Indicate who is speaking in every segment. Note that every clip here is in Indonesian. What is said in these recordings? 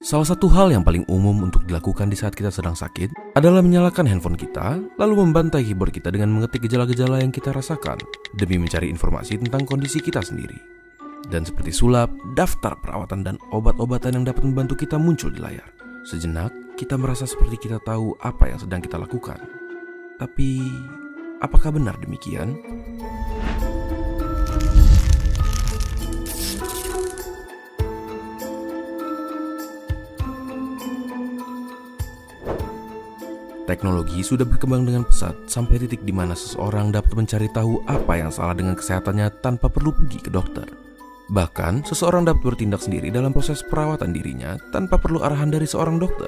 Speaker 1: Salah satu hal yang paling umum untuk dilakukan di saat kita sedang sakit adalah menyalakan handphone kita, lalu membantai keyboard kita dengan mengetik gejala-gejala yang kita rasakan demi mencari informasi tentang kondisi kita sendiri. Dan seperti sulap, daftar perawatan dan obat-obatan yang dapat membantu kita muncul di layar. Sejenak, kita merasa seperti kita tahu apa yang sedang kita lakukan. Tapi, apakah benar demikian? Teknologi sudah berkembang dengan pesat sampai titik di mana seseorang dapat mencari tahu apa yang salah dengan kesehatannya tanpa perlu pergi ke dokter. Bahkan, seseorang dapat bertindak sendiri dalam proses perawatan dirinya tanpa perlu arahan dari seorang dokter.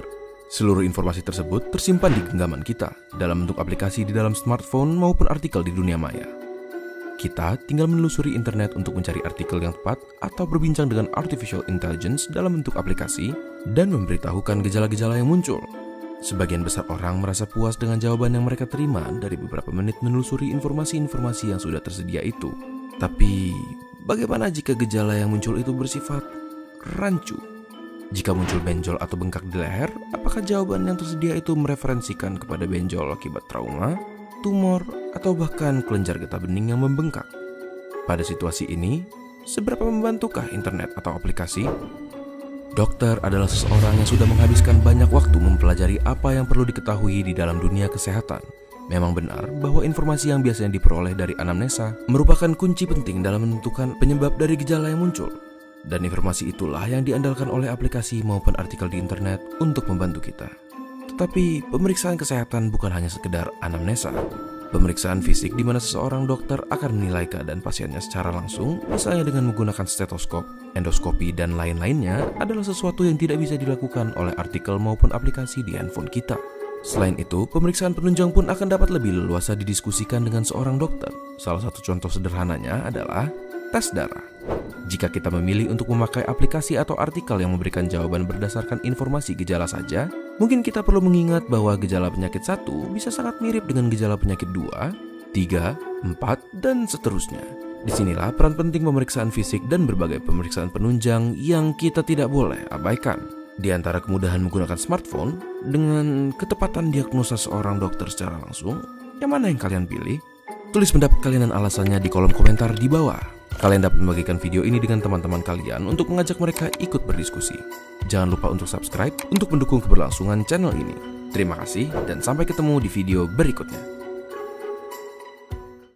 Speaker 1: Seluruh informasi tersebut tersimpan di genggaman kita dalam bentuk aplikasi di dalam smartphone maupun artikel di dunia maya. Kita tinggal menelusuri internet untuk mencari artikel yang tepat atau berbincang dengan artificial intelligence dalam bentuk aplikasi dan memberitahukan gejala-gejala yang muncul. Sebagian besar orang merasa puas dengan jawaban yang mereka terima dari beberapa menit menelusuri informasi-informasi yang sudah tersedia itu. Tapi, bagaimana jika gejala yang muncul itu bersifat rancu? Jika muncul benjol atau bengkak di leher, apakah jawaban yang tersedia itu mereferensikan kepada benjol akibat trauma, tumor, atau bahkan kelenjar getah bening yang membengkak? Pada situasi ini, seberapa membantukah internet atau aplikasi? Dokter adalah seseorang yang sudah menghabiskan banyak waktu mempelajari apa yang perlu diketahui di dalam dunia kesehatan. Memang benar bahwa informasi yang biasanya diperoleh dari anamnesa merupakan kunci penting dalam menentukan penyebab dari gejala yang muncul. Dan informasi itulah yang diandalkan oleh aplikasi maupun artikel di internet untuk membantu kita. Tetapi pemeriksaan kesehatan bukan hanya sekedar anamnesa, Pemeriksaan fisik di mana seseorang dokter akan menilai keadaan pasiennya secara langsung, misalnya dengan menggunakan stetoskop, endoskopi, dan lain-lainnya, adalah sesuatu yang tidak bisa dilakukan oleh artikel maupun aplikasi di handphone kita. Selain itu, pemeriksaan penunjang pun akan dapat lebih leluasa didiskusikan dengan seorang dokter. Salah satu contoh sederhananya adalah tes darah. Jika kita memilih untuk memakai aplikasi atau artikel yang memberikan jawaban berdasarkan informasi gejala saja, Mungkin kita perlu mengingat bahwa gejala penyakit satu bisa sangat mirip dengan gejala penyakit dua, tiga, empat, dan seterusnya. Di sinilah peran penting pemeriksaan fisik dan berbagai pemeriksaan penunjang yang kita tidak boleh abaikan. Di antara kemudahan menggunakan smartphone dengan ketepatan diagnosa seorang dokter secara langsung, yang mana yang kalian pilih? Tulis pendapat kalian dan alasannya di kolom komentar di bawah. Kalian dapat membagikan video ini dengan teman-teman kalian untuk mengajak mereka ikut berdiskusi. Jangan lupa untuk subscribe untuk mendukung keberlangsungan channel ini. Terima kasih dan sampai ketemu di video berikutnya.